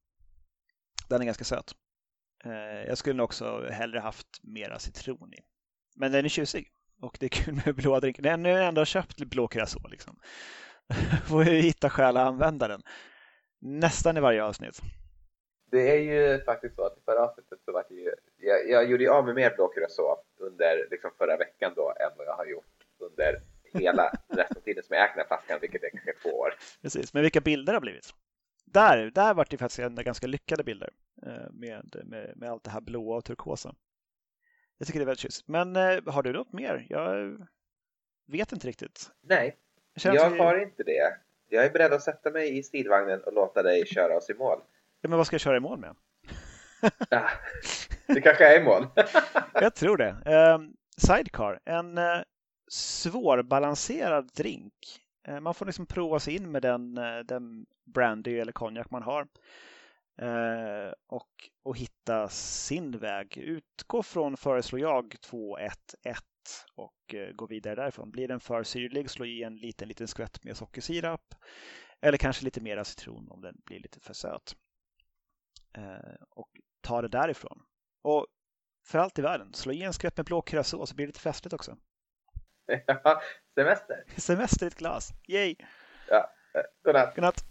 Den är ganska söt. Eh, jag skulle nog också hellre haft mera citron i. Men den är tjusig och det är kul med blåa drinkar. Den har jag ändå köpt blå curacao liksom. Får ju hitta skäl att använda den. Nästan i varje avsnitt. Det är ju faktiskt så att i förra avsnittet så var det ju, jag, jag gjorde ju av med mer blå curacao under liksom förra veckan då än vad jag har gjort under hela resten av tiden som jag ägt den här flaskan, vilket är kanske två år. Precis, men vilka bilder det har blivit. Där, där var det faktiskt ganska lyckade bilder eh, med, med, med allt det här blåa och turkosa. Jag tycker det är väldigt tjusigt. Men eh, har du något mer? Jag vet inte riktigt. Nej, jag, jag har inte det. Jag är beredd att sätta mig i sidvagnen och låta dig köra oss i mål. Ja, men vad ska jag köra i mål med? ah, det kanske är i mål. jag tror det. Um, sidecar, en uh, svårbalanserad drink. Uh, man får liksom prova sig in med den, uh, den brandy eller konjak man har. Uh, och, och hitta sin väg. Utgå från, föreslår jag, 2-1-1 och gå vidare därifrån. Blir den för syrlig, slå i en liten, liten skvätt med sockersirap. Eller kanske lite mera citron om den blir lite för söt. Eh, och ta det därifrån. Och för allt i världen, slå i en skvätt med blå curacao så blir det lite festligt också. Ja, Semester. Semester i ett glas. Yay! Ja, eh, godnatt. Godnatt.